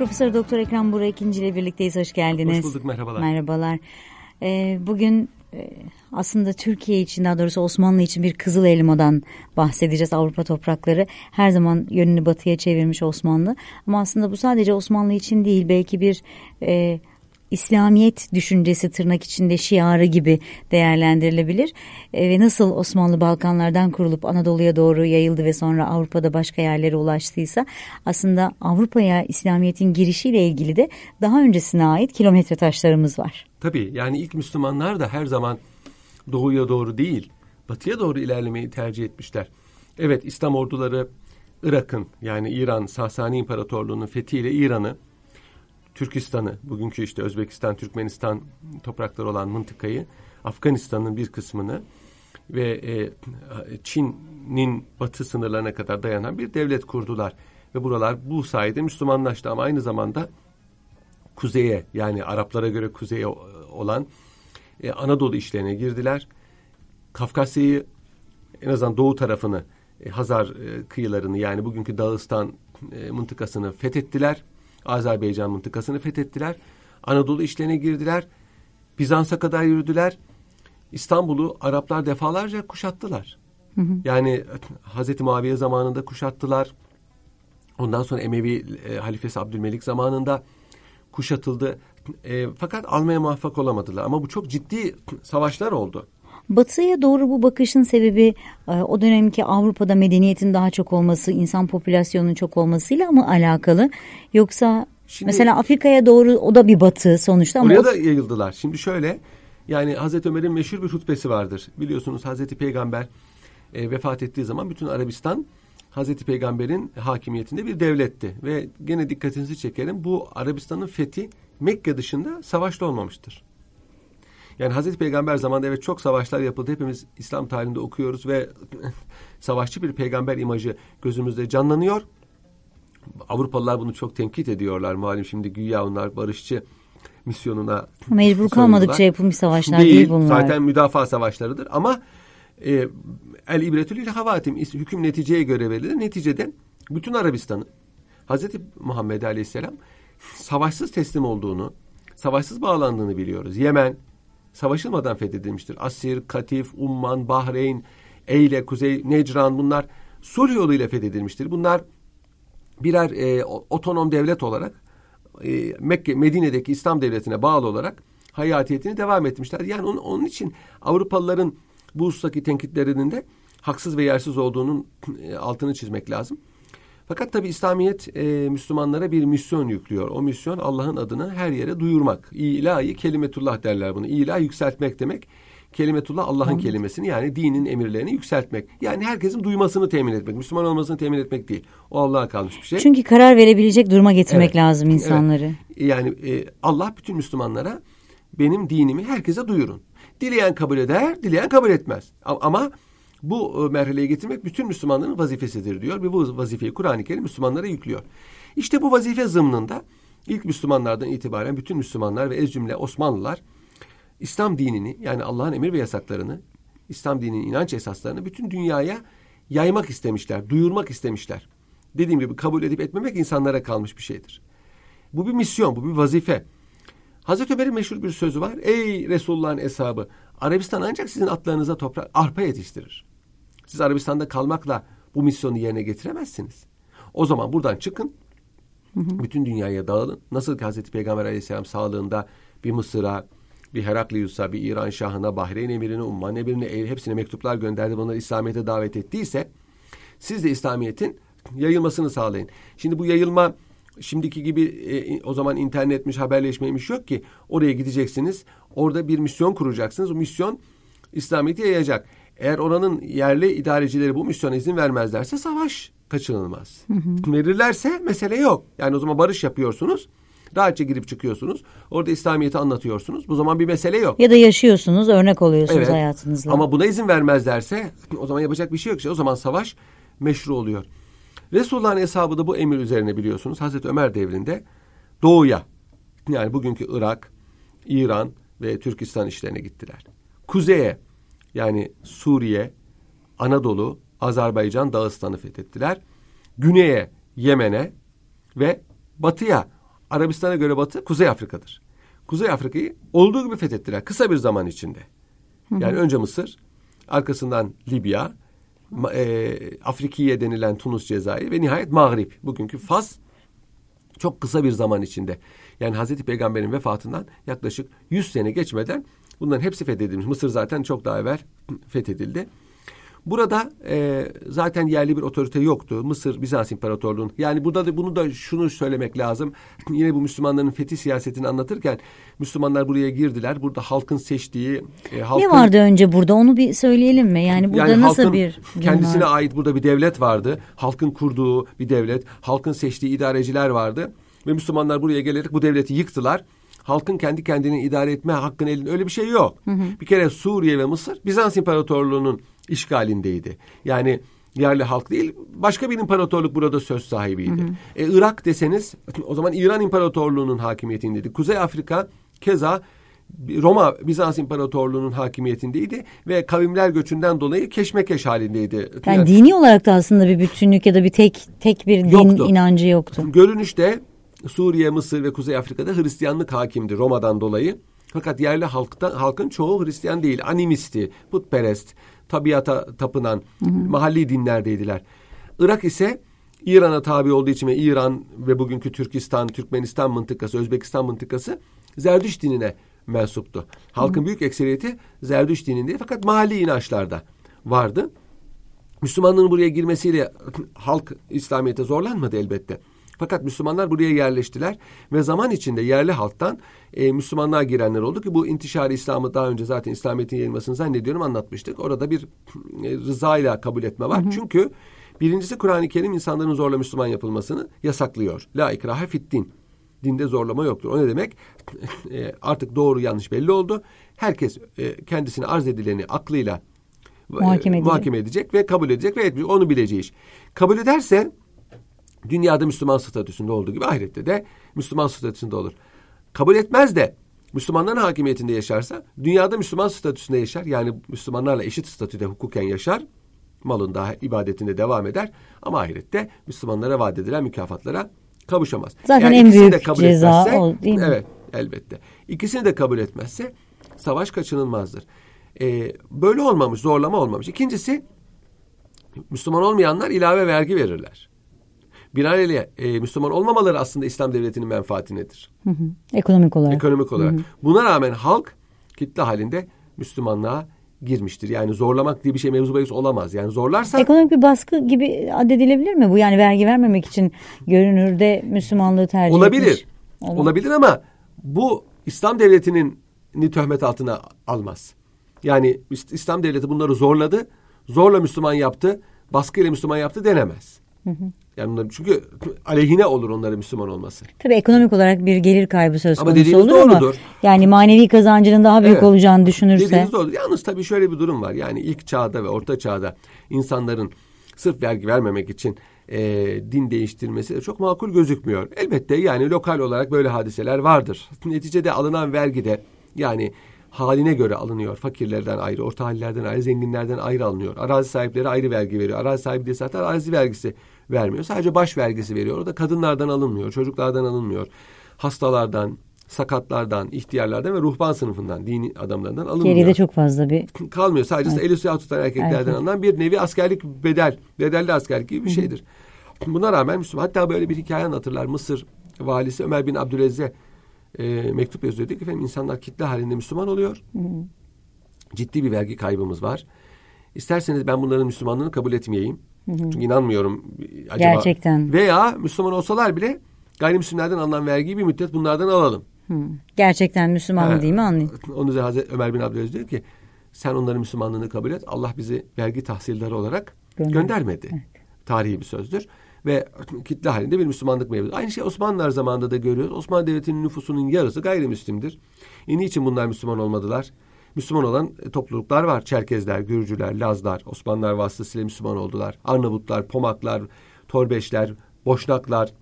Profesör Doktor Ekrem Burak ikinci ile birlikteyiz. Hoş geldiniz. Hoş bulduk merhabalar. Merhabalar. Ee, bugün e, aslında Türkiye için daha doğrusu Osmanlı için bir Kızıl Elma'dan bahsedeceğiz. Avrupa toprakları her zaman yönünü batıya çevirmiş Osmanlı. Ama aslında bu sadece Osmanlı için değil belki bir e, İslamiyet düşüncesi tırnak içinde şiarı gibi değerlendirilebilir. E, ve nasıl Osmanlı Balkanlardan kurulup Anadolu'ya doğru yayıldı ve sonra Avrupa'da başka yerlere ulaştıysa aslında Avrupa'ya İslamiyet'in girişiyle ilgili de daha öncesine ait kilometre taşlarımız var. Tabii yani ilk Müslümanlar da her zaman doğuya doğru değil batıya doğru ilerlemeyi tercih etmişler. Evet İslam orduları Irak'ın yani İran Sasani İmparatorluğu'nun fethiyle İran'ı Türkistan'ı, bugünkü işte Özbekistan, Türkmenistan toprakları olan mıntıkayı, Afganistan'ın bir kısmını ve e, Çin'in batı sınırlarına kadar dayanan bir devlet kurdular. Ve buralar bu sayede Müslümanlaştı ama aynı zamanda kuzeye yani Araplara göre kuzeye olan e, Anadolu işlerine girdiler. Kafkasya'yı en azından doğu tarafını e, Hazar e, kıyılarını yani bugünkü Dağıstan e, mıntıkasını fethettiler. Azerbaycan mıntıkasını fethettiler. Anadolu işlerine girdiler. Bizans'a kadar yürüdüler. İstanbul'u Araplar defalarca kuşattılar. Hı hı. Yani Hazreti Muaviye zamanında kuşattılar. Ondan sonra Emevi e, halifesi Abdülmelik zamanında kuşatıldı. E, fakat almaya muvaffak olamadılar. Ama bu çok ciddi savaşlar oldu. Batıya doğru bu bakışın sebebi e, o dönemki Avrupa'da medeniyetin daha çok olması, insan popülasyonunun çok olmasıyla mı alakalı? Yoksa Şimdi, mesela Afrika'ya doğru o da bir batı sonuçta. Oraya ama da yayıldılar. Şimdi şöyle yani Hazreti Ömer'in meşhur bir hutbesi vardır. Biliyorsunuz Hazreti Peygamber e, vefat ettiği zaman bütün Arabistan Hazreti Peygamber'in hakimiyetinde bir devletti. Ve gene dikkatinizi çekerim bu Arabistan'ın fethi Mekke dışında savaşta olmamıştır. Yani Hazreti Peygamber zamanında evet çok savaşlar yapıldı. Hepimiz İslam tarihinde okuyoruz ve savaşçı bir peygamber imajı gözümüzde canlanıyor. Avrupalılar bunu çok tenkit ediyorlar. Malum şimdi güya onlar barışçı misyonuna Mecbur kalmadıkça yapılmış savaşlar değil, değil bunlar. Zaten müdafaa savaşlarıdır ama e, el ibretül havatim hüküm neticeye göre verilir. Neticede bütün Arabistan'ı Hazreti Muhammed Aleyhisselam savaşsız teslim olduğunu, savaşsız bağlandığını biliyoruz. Yemen, savaşılmadan fethedilmiştir. Asir, Katif, Umman, Bahreyn, Eyle, Kuzey, Necran bunlar sulh yoluyla fethedilmiştir. Bunlar birer e, otonom devlet olarak e, Mekke, Medine'deki İslam devletine bağlı olarak hayatiyetini devam etmişler. Yani onun, onun için Avrupalıların bu husustaki tenkitlerinin de haksız ve yersiz olduğunun e, altını çizmek lazım. Fakat tabi İslamiyet e, Müslümanlara bir misyon yüklüyor. O misyon Allah'ın adını her yere duyurmak. İlahi kelimetullah derler bunu. İlah yükseltmek demek. Kelimetullah Allah'ın kelimesini yani dinin emirlerini yükseltmek. Yani herkesin duymasını temin etmek. Müslüman olmasını temin etmek değil. O Allah'a kalmış bir şey. Çünkü karar verebilecek duruma getirmek evet. lazım insanları. Evet. Yani e, Allah bütün Müslümanlara benim dinimi herkese duyurun. Dileyen kabul eder, dileyen kabul etmez. Ama bu e, merhaleye getirmek bütün Müslümanların vazifesidir diyor ve bu vazifeyi Kur'an-ı Kerim Müslümanlara yüklüyor. İşte bu vazife zımnında ilk Müslümanlardan itibaren bütün Müslümanlar ve ez cümle Osmanlılar İslam dinini yani Allah'ın emir ve yasaklarını, İslam dininin inanç esaslarını bütün dünyaya yaymak istemişler, duyurmak istemişler. Dediğim gibi kabul edip etmemek insanlara kalmış bir şeydir. Bu bir misyon, bu bir vazife. Hazreti Ömer'in meşhur bir sözü var. Ey Resulullah'ın hesabı, Arabistan ancak sizin atlarınıza toprak, arpa yetiştirir. Siz Arabistan'da kalmakla bu misyonu yerine getiremezsiniz. O zaman buradan çıkın. Bütün dünyaya dağılın. Nasıl ki Hazreti Peygamber aleyhisselam sağlığında bir Mısır'a, bir Heraklius'a, bir İran Şahı'na, Bahreyn emirine, Umman emirine hepsine mektuplar gönderdi. Bunları İslamiyet'e davet ettiyse siz de İslamiyet'in yayılmasını sağlayın. Şimdi bu yayılma şimdiki gibi e, o zaman internetmiş, haberleşmeymiş yok ki. Oraya gideceksiniz. Orada bir misyon kuracaksınız. O misyon İslamiyet'i yayacak. Eğer oranın yerli idarecileri bu misyona izin vermezlerse savaş kaçınılmaz. Hı hı. Verirlerse mesele yok. Yani o zaman barış yapıyorsunuz. Rahatça girip çıkıyorsunuz. Orada İslamiyet'i anlatıyorsunuz. Bu zaman bir mesele yok. Ya da yaşıyorsunuz, örnek oluyorsunuz evet. hayatınızla. Ama buna izin vermezlerse o zaman yapacak bir şey yok. İşte o zaman savaş meşru oluyor. Resulullah'ın hesabı da bu emir üzerine biliyorsunuz. Hazreti Ömer devrinde doğuya yani bugünkü Irak, İran ve Türkistan işlerine gittiler. Kuzeye yani Suriye, Anadolu, Azerbaycan, Dağıstan'ı fethettiler. Güneye, Yemen'e ve batıya Arabistan'a göre batı Kuzey Afrika'dır. Kuzey Afrika'yı olduğu gibi fethettiler kısa bir zaman içinde. Yani önce Mısır, arkasından Libya, e, Afrikiye denilen Tunus, Cezayir ve nihayet Mağrip. Bugünkü Fas çok kısa bir zaman içinde. Yani Hazreti Peygamber'in vefatından yaklaşık 100 sene geçmeden bunların hepsi fethedilmiş. Mısır zaten çok daha evvel fethedildi. Burada e, zaten yerli bir otorite yoktu. Mısır Bizans İmparatorluğu'nun. Yani burada da bunu da şunu söylemek lazım. Yine bu Müslümanların fethi siyasetini anlatırken Müslümanlar buraya girdiler. Burada halkın seçtiği e, halkın, Ne vardı önce burada onu bir söyleyelim mi? Yani burada yani nasıl bir kendisine ait burada bir devlet vardı. Halkın kurduğu bir devlet, halkın seçtiği idareciler vardı ve Müslümanlar buraya gelerek bu devleti yıktılar. Halkın kendi kendini idare etme hakkını elinde öyle bir şey yok. Hı hı. Bir kere Suriye ve Mısır Bizans İmparatorluğu'nun işgalindeydi. Yani yerli halk değil başka bir imparatorluk burada söz sahibiydi. Hı hı. E, Irak deseniz o zaman İran İmparatorluğu'nun hakimiyetindeydi. Kuzey Afrika keza Roma Bizans İmparatorluğu'nun hakimiyetindeydi ve kavimler göçünden dolayı keşmekeş halindeydi. Yani, yani dini olarak da aslında bir bütünlük ya da bir tek tek bir din yoktu. inancı yoktu. Görünüşte Suriye, Mısır ve Kuzey Afrika'da Hristiyanlık hakimdi Roma'dan dolayı. Fakat yerli halkta, halkın çoğu Hristiyan değil, animisti, putperest, tabiata tapınan hı hı. mahalli dinlerdeydiler. Irak ise İran'a tabi olduğu için ve İran ve bugünkü Türkistan, Türkmenistan mıntıkası, Özbekistan mıntıkası Zerdüş dinine mensuptu. Halkın hı. büyük ekseriyeti Zerdüş dininde fakat mahalli inançlarda vardı. Müslümanlığın buraya girmesiyle halk İslamiyet'e zorlanmadı elbette. Fakat Müslümanlar buraya yerleştiler ve zaman içinde yerli halktan e, Müslümanlığa girenler oldu ki bu intişari İslam'ı daha önce zaten İslamiyet'in yayılmasını zannediyorum anlatmıştık. Orada bir e, rızayla kabul etme var. Hı hı. Çünkü birincisi Kur'an-ı Kerim insanların zorla Müslüman yapılmasını yasaklıyor. La ikrahe fiddin. Dinde zorlama yoktur. O ne demek? E, artık doğru yanlış belli oldu. Herkes e, kendisine arz edileni aklıyla e, muhakeme, edecek. muhakeme edecek ve kabul edecek ve etmeyecek. Onu bileceği iş. Kabul ederse dünyada Müslüman statüsünde olduğu gibi ahirette de Müslüman statüsünde olur. Kabul etmez de Müslümanların hakimiyetinde yaşarsa dünyada Müslüman statüsünde yaşar. Yani Müslümanlarla eşit statüde hukuken yaşar. Malında, ibadetinde devam eder. Ama ahirette Müslümanlara vaat edilen mükafatlara kavuşamaz. Zaten yani en büyük de kabul ceza etmezse, o değil mi? Evet elbette. İkisini de kabul etmezse savaş kaçınılmazdır. Ee, böyle olmamış, zorlama olmamış. İkincisi Müslüman olmayanlar ilave vergi verirler binaenaleyh e, Müslüman olmamaları aslında İslam devletinin. Hı hı. Ekonomik olarak. Ekonomik olarak. Hı hı. Buna rağmen halk kitle halinde Müslümanlığa girmiştir. Yani zorlamak diye bir şey mevzu bahis olamaz. Yani zorlarsa... Ekonomik bir baskı gibi addedilebilir mi bu? Yani vergi vermemek için görünürde Müslümanlığı tercih Olabilir. etmiş. Olabilir. Olabilir ama bu İslam devletinin ni töhmet altına almaz. Yani İslam devleti bunları zorladı. Zorla Müslüman yaptı. Baskıyla Müslüman yaptı denemez. Hı hı. Yani onlar, çünkü aleyhine olur onların Müslüman olması. Tabii ekonomik olarak bir gelir kaybı söz ama konusu olur doğrudur. ama yani manevi kazancının daha büyük evet. olacağını düşünürse. Dediğiniz doğru. Yalnız tabii şöyle bir durum var. Yani ilk çağda ve orta çağda insanların sırf vergi vermemek için e, din değiştirmesi de çok makul gözükmüyor. Elbette yani lokal olarak böyle hadiseler vardır. Neticede alınan vergi de yani haline göre alınıyor. Fakirlerden ayrı, orta hallerden ayrı, zenginlerden ayrı alınıyor. Arazi sahipleri ayrı vergi veriyor. Arazi sahibi de zaten arazi vergisi vermiyor. Sadece baş vergisi veriyor. O da kadınlardan alınmıyor, çocuklardan alınmıyor. Hastalardan, sakatlardan, ihtiyarlardan ve ruhban sınıfından, dini adamlardan alınmıyor. Geride çok fazla bir... Kalmıyor. Sadece evet. eli suya tutan erkeklerden Erkek. alınan bir nevi askerlik bedel, bedelli askerlik gibi bir şeydir. Buna rağmen Müslüman, hatta böyle bir hikaye anlatırlar. Mısır valisi Ömer bin Abdülaziz'e e, mektup yazıyor. Diyor ki efendim insanlar kitle halinde Müslüman oluyor. Hı. Ciddi bir vergi kaybımız var. İsterseniz ben bunların Müslümanlığını kabul etmeyeyim. Çünkü inanmıyorum acaba. Gerçekten. Veya Müslüman olsalar bile gayrimüslimlerden alınan vergiyi bir müddet bunlardan alalım. Hı. Gerçekten Müslüman mı değil mi anlayayım? Onun üzerine Hazreti Ömer bin Abdülaziz diyor ki sen onların Müslümanlığını kabul et. Allah bizi vergi tahsilleri olarak Gönder. göndermedi. Evet. Tarihi bir sözdür. Ve kitle halinde bir Müslümanlık mevzusu. Aynı şey Osmanlılar zamanında da görüyoruz. Osmanlı Devleti'nin nüfusunun yarısı gayrimüslimdir. E niçin bunlar Müslüman olmadılar? Müslüman olan e, topluluklar var. Çerkezler, Gürcüler, Lazlar, Osmanlılar vasıtasıyla Müslüman oldular. Arnavutlar, Pomaklar, Torbeşler, Boşnaklar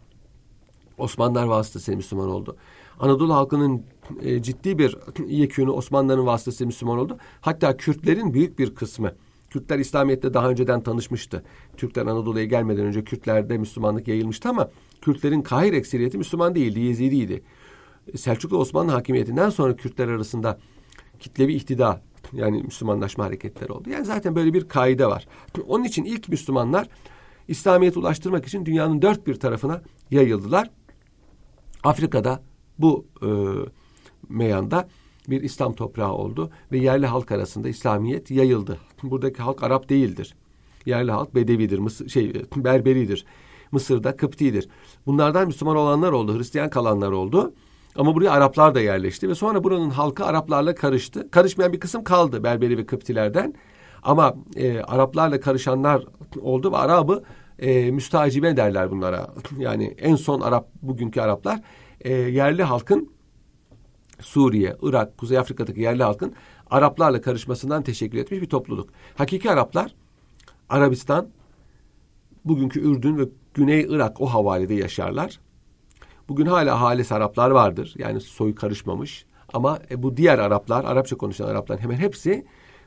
Osmanlılar vasıtasıyla Müslüman oldu. Anadolu halkının e, ciddi bir yekünü Osmanlıların vasıtasıyla Müslüman oldu. Hatta Kürtlerin büyük bir kısmı Kürtler İslamiyet'te daha önceden tanışmıştı. Türkler Anadolu'ya gelmeden önce Kürtlerde Müslümanlık yayılmıştı ama Kürtlerin Kahir ekseriyeti Müslüman değildi, Yezidiydi. Selçuklu Osmanlı hakimiyetinden sonra Kürtler arasında kitlevi ihtida yani Müslümanlaşma hareketleri oldu. Yani zaten böyle bir kaide var. Onun için ilk Müslümanlar İslamiyet'i ulaştırmak için dünyanın dört bir tarafına yayıldılar. Afrika'da bu e, meyanda bir İslam toprağı oldu ve yerli halk arasında İslamiyet yayıldı. Buradaki halk Arap değildir. Yerli halk Bedevidir, Mısır, şey Berberidir. Mısır'da Kıptidir. Bunlardan Müslüman olanlar oldu, Hristiyan kalanlar oldu. Ama buraya Araplar da yerleşti ve sonra buranın halkı Araplarla karıştı. Karışmayan bir kısım kaldı Berberi ve Kıptilerden. Ama e, Araplarla karışanlar oldu ve Arabı e, müstacibe derler bunlara. Yani en son Arap, bugünkü Araplar e, yerli halkın Suriye, Irak, Kuzey Afrika'daki yerli halkın Araplarla karışmasından teşekkür etmiş bir topluluk. Hakiki Araplar Arabistan, bugünkü Ürdün ve Güney Irak o havalede yaşarlar. Bugün hala halis Araplar vardır. Yani soy karışmamış. Ama e, bu diğer Araplar, Arapça konuşan Arapların hemen hepsi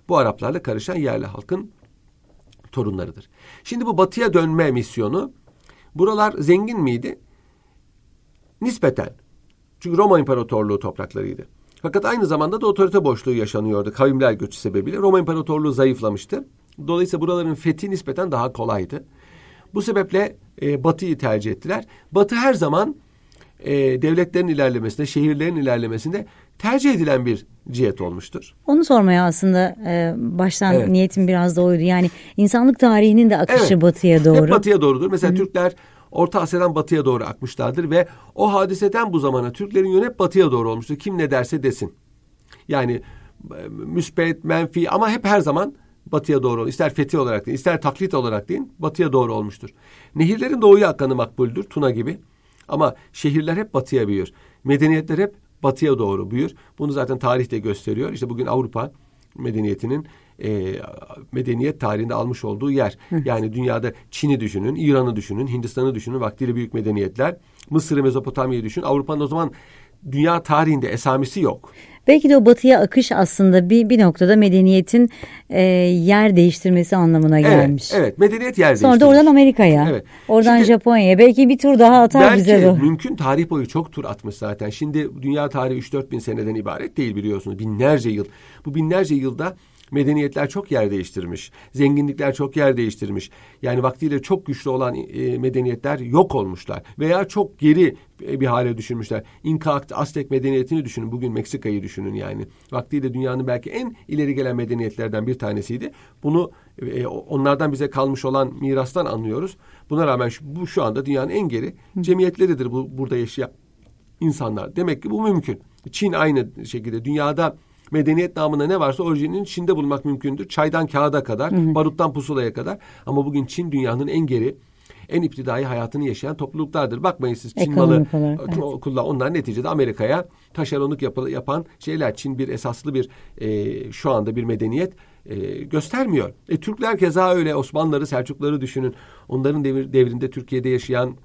bu Araplarla karışan yerli halkın torunlarıdır. Şimdi bu batıya dönme misyonu buralar zengin miydi? Nispeten. Çünkü Roma İmparatorluğu topraklarıydı. Fakat aynı zamanda da otorite boşluğu yaşanıyordu kavimler göçü sebebiyle. Roma İmparatorluğu zayıflamıştı. Dolayısıyla buraların fethi nispeten daha kolaydı. Bu sebeple e, Batı'yı tercih ettiler. Batı her zaman e, devletlerin ilerlemesinde, şehirlerin ilerlemesinde tercih edilen bir cihet olmuştur. Onu sormaya aslında e, baştan evet. niyetim biraz da oydu. Yani insanlık tarihinin de akışı evet. batıya doğru. Hep batıya doğrudur. Mesela Hı. Türkler Orta Asya'dan batıya doğru akmışlardır ve o hadiseden bu zamana Türklerin yönü hep batıya doğru olmuştur. Kim ne derse desin. Yani e, müspet, menfi ama hep her zaman batıya doğru ister fethi olarak deyin, ister taklit olarak deyin, batıya doğru olmuştur. Nehirlerin doğuya akanı makbuldür, Tuna gibi. Ama şehirler hep batıya büyür. Medeniyetler hep batıya doğru büyür. Bunu zaten tarih de gösteriyor. İşte bugün Avrupa medeniyetinin e, medeniyet tarihinde almış olduğu yer. Hı. Yani dünyada Çin'i düşünün, İran'ı düşünün, Hindistan'ı düşünün, vaktiyle büyük medeniyetler. Mısır'ı, Mezopotamya'yı düşün. Avrupa'nın o zaman dünya tarihinde esamesi yok. Belki de o batıya akış aslında bir, bir noktada medeniyetin e, yer değiştirmesi anlamına gelmiş. Evet, evet medeniyet yer Sonra da oradan Amerika'ya, evet. oradan Şimdi, Japonya'ya belki bir tur daha atar belki, bize Belki mümkün tarih boyu çok tur atmış zaten. Şimdi dünya tarihi 3-4 bin seneden ibaret değil biliyorsunuz. Binlerce yıl. Bu binlerce yılda medeniyetler çok yer değiştirmiş. Zenginlikler çok yer değiştirmiş. Yani vaktiyle çok güçlü olan e, medeniyetler yok olmuşlar. Veya çok geri e, bir hale düşürmüşler. İnka, Aztek medeniyetini düşünün. Bugün Meksika'yı düşünün yani. Vaktiyle dünyanın belki en ileri gelen medeniyetlerden bir tanesiydi. Bunu e, onlardan bize kalmış olan mirastan anlıyoruz. Buna rağmen şu, bu şu anda dünyanın en geri cemiyetleridir bu burada yaşayan insanlar. Demek ki bu mümkün. Çin aynı şekilde dünyada medeniyet namına ne varsa orijininin Çin'de bulmak mümkündür. Çaydan kağıda kadar, hı hı. baruttan pusulaya kadar. Ama bugün Çin dünyanın en geri en iptidai hayatını yaşayan topluluklardır. Bakmayın siz Çin malı evet. kullan. Onlar neticede Amerika'ya taşeronluk yap yapan şeyler. Çin bir esaslı bir e, şu anda bir medeniyet e, göstermiyor. E, Türkler keza öyle. Osmanlıları, Selçukları düşünün. Onların devir, devrinde Türkiye'de yaşayan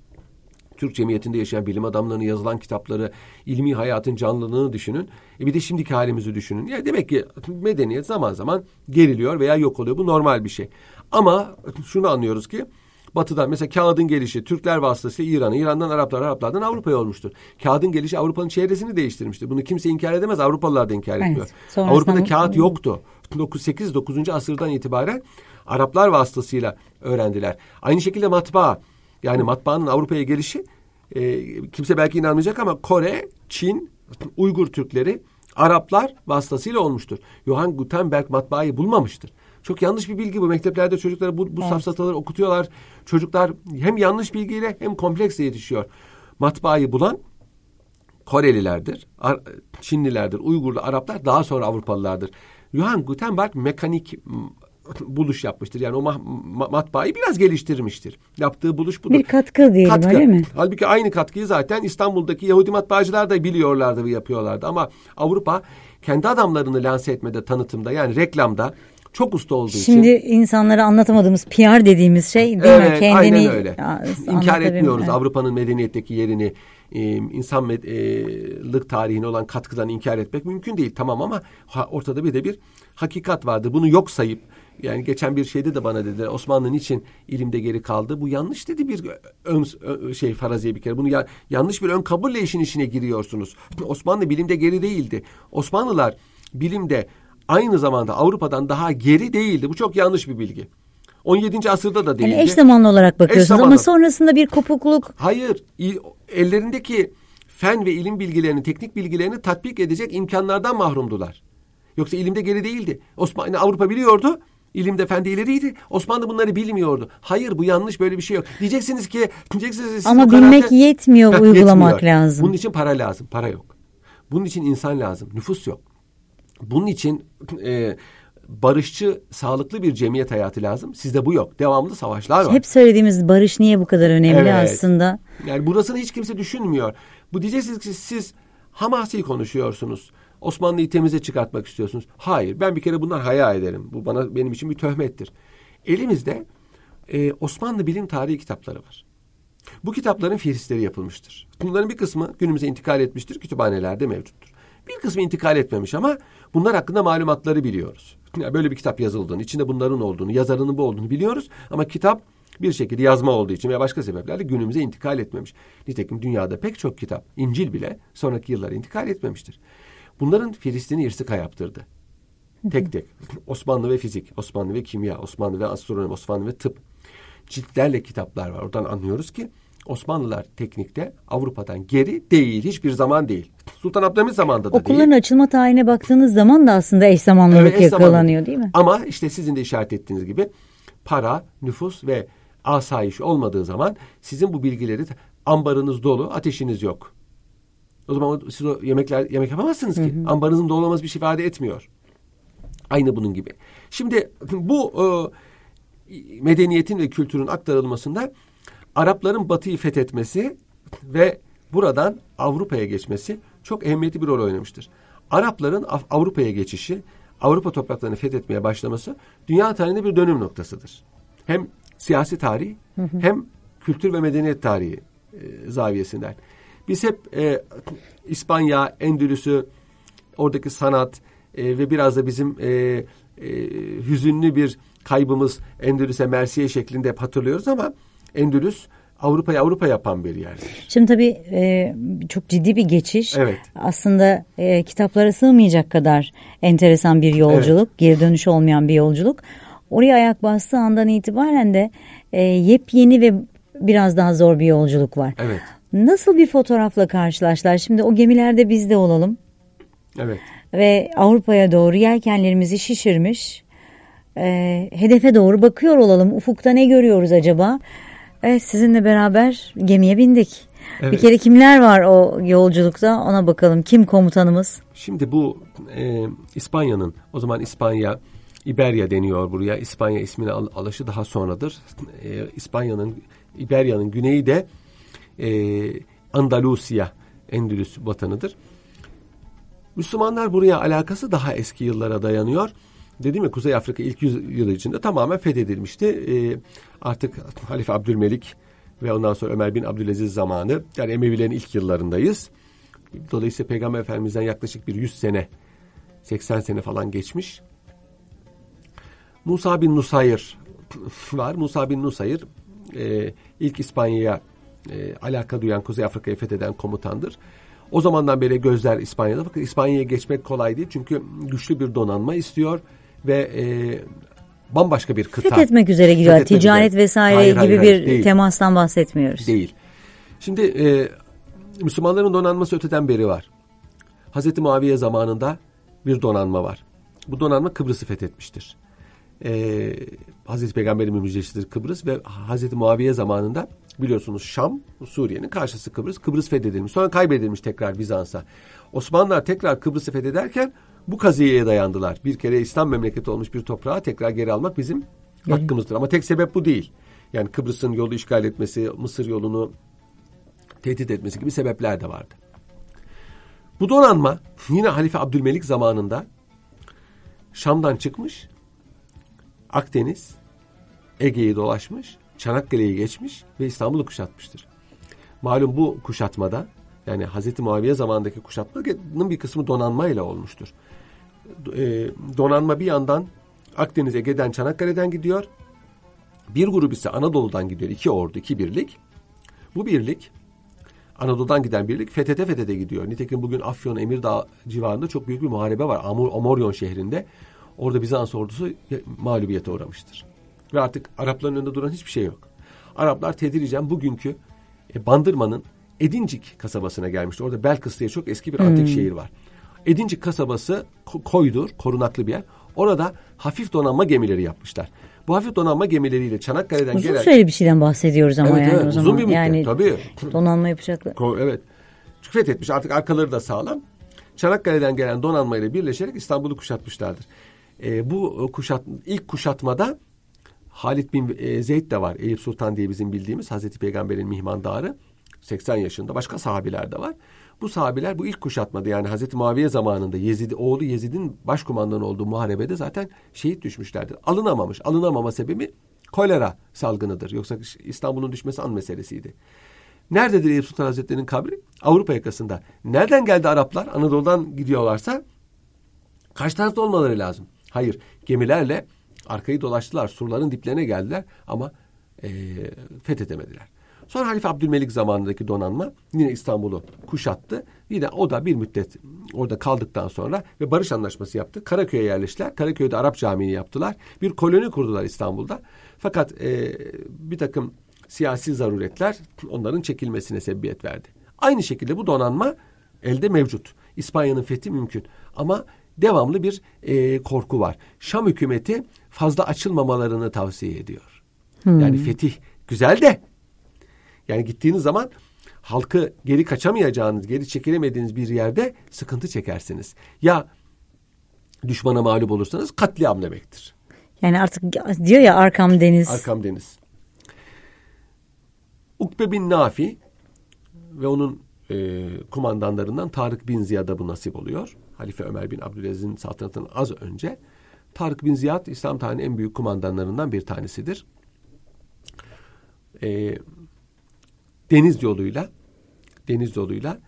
Türk cemiyetinde yaşayan bilim adamlarının yazılan kitapları, ilmi hayatın canlılığını düşünün. E bir de şimdiki halimizi düşünün. Yani demek ki medeniyet zaman zaman geriliyor veya yok oluyor. Bu normal bir şey. Ama şunu anlıyoruz ki Batı'dan mesela kağıdın gelişi Türkler vasıtasıyla İran'a, İran'dan Araplar, Araplardan Avrupa'ya olmuştur. Kağıdın gelişi Avrupa'nın çevresini değiştirmiştir. Bunu kimse inkar edemez. Avrupalılar da inkar evet, etmiyor. Avrupa'da kağıt yoktu. 8 9. asırdan itibaren Araplar vasıtasıyla öğrendiler. Aynı şekilde matbaa yani matbaanın Avrupa'ya gelişi e, kimse belki inanmayacak ama Kore, Çin, Uygur Türkleri, Araplar vasıtasıyla olmuştur. Johann Gutenberg matbaayı bulmamıştır. Çok yanlış bir bilgi bu. Mekteplerde çocuklara bu, bu evet. safsataları okutuyorlar. Çocuklar hem yanlış bilgiyle hem kompleksle yetişiyor. Matbaayı bulan Korelilerdir, Çinlilerdir, Uygurlu, Araplar daha sonra Avrupalılardır. Johann Gutenberg mekanik buluş yapmıştır. Yani o ma ma matbaayı biraz geliştirmiştir. Yaptığı buluş budur. Bir katkı diyelim katkı. öyle mi? Halbuki aynı katkıyı zaten İstanbul'daki Yahudi matbaacılar da biliyorlardı ve yapıyorlardı. Ama Avrupa kendi adamlarını lanse etmede, tanıtımda yani reklamda çok usta olduğu Şimdi için. Şimdi insanlara anlatamadığımız PR dediğimiz şey değil evet, mi? Kendini aynen öyle. İnkar etmiyoruz evet. Avrupa'nın medeniyetteki yerini. e, insanlık tarihine olan katkıdan inkar etmek mümkün değil. Tamam ama ortada bir de bir hakikat vardı. Bunu yok sayıp yani geçen bir şeyde de bana dediler Osmanlı'nın için ilimde geri kaldı. Bu yanlış dedi bir ön, şey faraziye bir kere. Bunu ya, yanlış bir ön kabulle işin içine giriyorsunuz. Osmanlı bilimde geri değildi. Osmanlılar bilimde aynı zamanda Avrupa'dan daha geri değildi. Bu çok yanlış bir bilgi. 17. asırda da değildi. Yani eş zamanlı olarak bakıyorsunuz zamanlı. ama sonrasında bir kopukluk. Hayır. Ellerindeki fen ve ilim bilgilerini, teknik bilgilerini tatbik edecek imkanlardan mahrumdular. Yoksa ilimde geri değildi. Osmanlı Avrupa biliyordu. İlimde fen ileriydi. Osmanlı bunları bilmiyordu. Hayır bu yanlış böyle bir şey yok. Diyeceksiniz ki diyeceksiniz Ama bilmek kararda, yetmiyor heh, uygulamak yetmiyor. lazım. Bunun için para lazım. Para yok. Bunun için insan lazım. Nüfus yok. Bunun için e, barışçı, sağlıklı bir cemiyet hayatı lazım. Sizde bu yok. Devamlı savaşlar var. Hep söylediğimiz barış niye bu kadar önemli evet. aslında? Yani burasını hiç kimse düşünmüyor. Bu diyeceksiniz ki siz hamasi konuşuyorsunuz. Osmanlı'yı temize çıkartmak istiyorsunuz. Hayır ben bir kere bundan haya ederim. Bu bana benim için bir töhmettir. Elimizde e, Osmanlı bilim tarihi kitapları var. Bu kitapların fihristleri yapılmıştır. Bunların bir kısmı günümüze intikal etmiştir. Kütüphanelerde mevcuttur. Bir kısmı intikal etmemiş ama bunlar hakkında malumatları biliyoruz. Yani böyle bir kitap yazıldığını, içinde bunların olduğunu, yazarının bu olduğunu biliyoruz. Ama kitap bir şekilde yazma olduğu için veya başka sebeplerle günümüze intikal etmemiş. Nitekim dünyada pek çok kitap, İncil bile sonraki yıllara intikal etmemiştir. Bunların Filistin'i irsika yaptırdı. Tek tek. Osmanlı ve fizik, Osmanlı ve kimya, Osmanlı ve astronomi, Osmanlı ve tıp. Ciltlerle kitaplar var. Oradan anlıyoruz ki Osmanlılar teknikte Avrupa'dan geri değil. Hiçbir zaman değil. Sultan Abdülhamit zamanında da Okulların değil. açılma tarihine baktığınız zaman da aslında eş zamanlılık evet, yakalanıyor değil mi? Ama işte sizin de işaret ettiğiniz gibi para, nüfus ve asayiş olmadığı zaman sizin bu bilgileri ambarınız dolu, ateşiniz yok. O zaman siz o yemekler yemek yapamazsınız ki. Hı hı. Ambarınızın dolu olması bir şey ifade etmiyor. Aynı bunun gibi. Şimdi bu e, medeniyetin ve kültürün aktarılmasında Arapların batıyı fethetmesi ve buradan Avrupa'ya geçmesi çok ehemmiyetli bir rol oynamıştır. Arapların Avrupa'ya geçişi, Avrupa topraklarını fethetmeye başlaması dünya tarihinde bir dönüm noktasıdır. Hem siyasi tarih hem kültür ve medeniyet tarihi e, zaviyesinden. Biz hep e, İspanya, Endülüs'ü, oradaki sanat e, ve biraz da bizim e, e, hüzünlü bir kaybımız Endülüs'e Mersiye şeklinde hep hatırlıyoruz ama Endülüs Avrupa'yı Avrupa yapan bir yer. Şimdi tabii e, çok ciddi bir geçiş. Evet. Aslında e, kitaplara sığmayacak kadar enteresan bir yolculuk, evet. geri dönüş olmayan bir yolculuk. Oraya ayak bastığı andan itibaren de e, yepyeni ve biraz daha zor bir yolculuk var. Evet. Nasıl bir fotoğrafla karşılaştılar? Şimdi o gemilerde biz de olalım. Evet. Ve Avrupa'ya doğru yelkenlerimizi şişirmiş. E, hedefe doğru bakıyor olalım. Ufukta ne görüyoruz acaba? Evet sizinle beraber gemiye bindik. Evet. Bir kere kimler var o yolculukta ona bakalım. Kim komutanımız? Şimdi bu e, İspanya'nın o zaman İspanya İberya deniyor buraya. İspanya ismini al, alışı daha sonradır. E, İspanya'nın İberya'nın güneyi de e, Andalusya, Endülüs vatanıdır. Müslümanlar buraya alakası daha eski yıllara dayanıyor. Dedim ya Kuzey Afrika ilk yüzyılı içinde tamamen fethedilmişti. E, artık Halife Abdülmelik ve ondan sonra Ömer bin Abdülaziz zamanı yani Emevilerin ilk yıllarındayız. Dolayısıyla Peygamber Efendimiz'den yaklaşık bir 100 sene 80 sene falan geçmiş. Musa bin Nusayr var. Musa bin Nusayr e, ilk İspanya'ya e, alaka duyan Kuzey Afrika'yı fetheden komutandır. O zamandan beri gözler İspanya'da. Fakat İspanya'ya geçmek kolay değil. Çünkü güçlü bir donanma istiyor ve e, bambaşka bir kıta. Fethetmek üzere gidiyor. Fethetmek Ticaret üzere. vesaire hayır, gibi hayır, bir değil. temastan bahsetmiyoruz. Değil. Şimdi e, Müslümanların donanması öteden beri var. Hazreti Muaviye zamanında bir donanma var. Bu donanma Kıbrıs'ı fethetmiştir. Ee, Hazreti Peygamber'in müjdesidir Kıbrıs ve Hazreti Muaviye zamanında biliyorsunuz Şam, Suriye'nin karşısı Kıbrıs. Kıbrıs fethedilmiş. Sonra kaybedilmiş tekrar Bizans'a. Osmanlılar tekrar Kıbrıs'ı fethederken bu kaziyeye dayandılar. Bir kere İslam memleketi olmuş bir toprağı tekrar geri almak bizim hakkımızdır. Ama tek sebep bu değil. Yani Kıbrıs'ın yolu işgal etmesi, Mısır yolunu tehdit etmesi gibi sebepler de vardı. Bu donanma yine Halife Abdülmelik zamanında Şam'dan çıkmış, Akdeniz, Ege'yi dolaşmış, Çanakkale'yi geçmiş ve İstanbul'u kuşatmıştır. Malum bu kuşatmada Yani Hazreti Muaviye zamanındaki kuşatmanın bir kısmı donanmayla olmuştur. E, donanma bir yandan Akdeniz Ege'den Çanakkale'den gidiyor. Bir grup ise Anadolu'dan gidiyor. iki ordu, iki birlik. Bu birlik Anadolu'dan giden birlik fethete fethete gidiyor. Nitekim bugün Afyon Emirdağ civarında çok büyük bir muharebe var. Amur, Amoryon şehrinde. Orada Bizans ordusu mağlubiyete uğramıştır. Ve artık Arapların önünde duran hiçbir şey yok. Araplar tedricen bugünkü e, Bandırma'nın Edincik kasabasına gelmişti. Orada Belkıs diye çok eski bir antik hmm. şehir var. Edincik kasabası koydur, korunaklı bir yer. Orada hafif donanma gemileri yapmışlar. Bu hafif donanma gemileriyle Çanakkale'den uzun gelen... Uzun süre bir şeyden bahsediyoruz ama evet, yani evet, o zaman. Uzun bir müddet yani tabii. Donanma yapacaklar. Evet. Fethetmiş artık arkaları da sağlam. Çanakkale'den gelen donanmayla birleşerek İstanbul'u kuşatmışlardır. E, bu kuşat, ilk kuşatmada Halid bin e, Zeyd de var. Eyüp Sultan diye bizim bildiğimiz Hazreti Peygamber'in mihmandarı. 80 yaşında. Başka sahabiler de var. Bu sahabiler bu ilk kuşatmada yani Hazreti Muaviye zamanında Yezid, oğlu Yezid'in başkumandan olduğu muharebede zaten şehit düşmüşlerdir. Alınamamış. Alınamama sebebi kolera salgınıdır. Yoksa İstanbul'un düşmesi an meselesiydi. Nerededir Eyüp Sultan Hazretleri'nin kabri? Avrupa yakasında. Nereden geldi Araplar? Anadolu'dan gidiyorlarsa karşı tarafta olmaları lazım. Hayır. Gemilerle arkayı dolaştılar. Surların diplerine geldiler ama e, fethedemediler. Sonra Halife Abdülmelik zamanındaki donanma yine İstanbul'u kuşattı. Yine o da bir müddet orada kaldıktan sonra ve barış anlaşması yaptı. Karaköy'e yerleştiler. Karaköy'de Arap Camii'ni yaptılar. Bir koloni kurdular İstanbul'da. Fakat e, bir takım siyasi zaruretler onların çekilmesine sebebiyet verdi. Aynı şekilde bu donanma elde mevcut. İspanya'nın fethi mümkün. Ama devamlı bir e, korku var. Şam hükümeti fazla açılmamalarını tavsiye ediyor. Hmm. Yani fetih güzel de yani gittiğiniz zaman halkı geri kaçamayacağınız, geri çekilemediğiniz bir yerde sıkıntı çekersiniz. Ya düşmana mağlup olursanız katliam demektir. Yani artık diyor ya arkam deniz. Arkam deniz. Ukbe bin Nafi ve onun e, kumandanlarından Tarık bin Ziyad'a bu nasip oluyor. Halife Ömer bin Abdülaziz'in saltanatının az önce. Tarık bin Ziyad İslam tarihinin en büyük kumandanlarından bir tanesidir. E, deniz yoluyla deniz yoluyla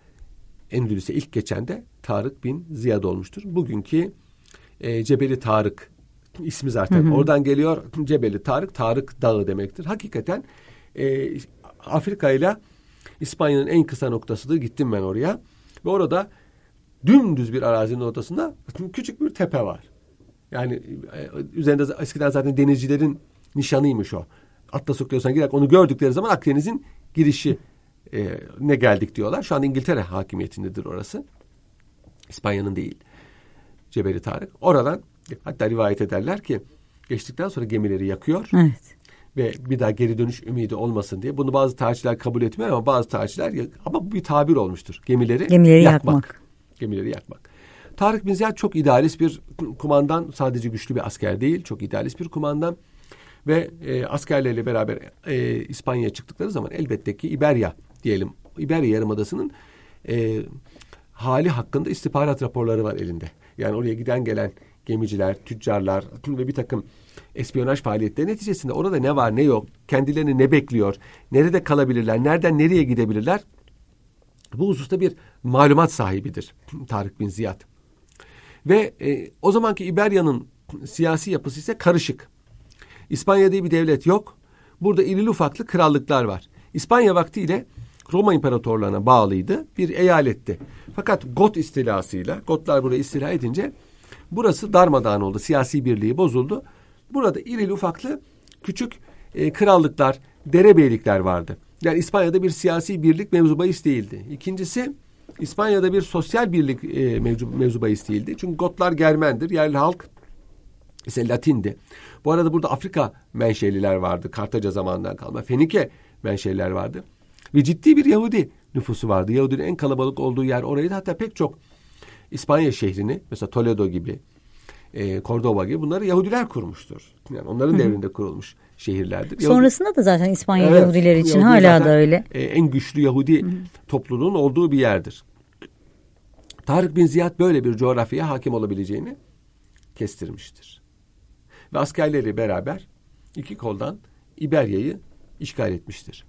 Endülüs'e ilk geçen de Tarık bin Ziyad olmuştur. Bugünkü e, Cebeli Tarık ismi zaten hı hı. oradan geliyor. Cebeli Tarık, Tarık Dağı demektir. Hakikaten e, Afrika ile İspanya'nın en kısa noktasıdır. Gittim ben oraya. Ve orada dümdüz bir arazinin ortasında küçük bir tepe var. Yani e, üzerinde eskiden zaten denizcilerin nişanıymış o. Atlas Okyanusu'na girerek onu gördükleri zaman Akdeniz'in girişi e, ne geldik diyorlar. Şu an İngiltere hakimiyetindedir orası. İspanya'nın değil. Cebeli Tarık. Oradan hatta rivayet ederler ki geçtikten sonra gemileri yakıyor. Evet. Ve bir daha geri dönüş ümidi olmasın diye. Bunu bazı tarihçiler kabul etmiyor ama bazı tarihçiler ama bu bir tabir olmuştur. Gemileri, Gemileri yakmak. yakmak. Gemileri yakmak. Tarık bin Ziyad çok idealist bir kumandan. Sadece güçlü bir asker değil. Çok idealist bir kumandan. Ve e, askerleriyle beraber e, İspanya'ya çıktıkları zaman elbette ki İberya diyelim. İberya Yarımadası'nın e, hali hakkında istihbarat raporları var elinde. Yani oraya giden gelen gemiciler, tüccarlar ve bir takım espiyonaj faaliyetleri neticesinde orada ne var ne yok, kendilerini ne bekliyor, nerede kalabilirler, nereden nereye gidebilirler bu hususta bir malumat sahibidir Tarık bin Ziyad. Ve e, o zamanki İberya'nın siyasi yapısı ise karışık. İspanya diye bir devlet yok. Burada irili ufaklı krallıklar var. İspanya vaktiyle Roma İmparatorluğu'na bağlıydı. Bir eyaletti. Fakat Got istilasıyla, Gotlar burayı istila edince burası darmadağın oldu. Siyasi birliği bozuldu. Burada irili ufaklı küçük e, krallıklar, derebeylikler vardı. Yani İspanya'da bir siyasi birlik mevzu bahis değildi. İkincisi İspanya'da bir sosyal birlik e, mevzu, mevzu bahis değildi. Çünkü Gotlar Germendir. Yerli halk ise Latindi. Bu arada burada Afrika menşeliler vardı. Kartaca zamanından kalma. Fenike menşeliler vardı. Ve ciddi bir Yahudi nüfusu vardı. Yahudinin en kalabalık olduğu yer oraydı. Hatta pek çok İspanya şehrini mesela Toledo gibi, e, Cordoba gibi bunları Yahudiler kurmuştur. Yani onların Hı-hı. devrinde kurulmuş şehirlerdir. Sonrasında da zaten İspanya evet, Yahudileri için Yahudi hala da öyle. E, en güçlü Yahudi Hı-hı. topluluğun olduğu bir yerdir. Tarık bin Ziyad böyle bir coğrafyaya hakim olabileceğini kestirmiştir. Ve askerleri beraber iki koldan İberya'yı işgal etmiştir.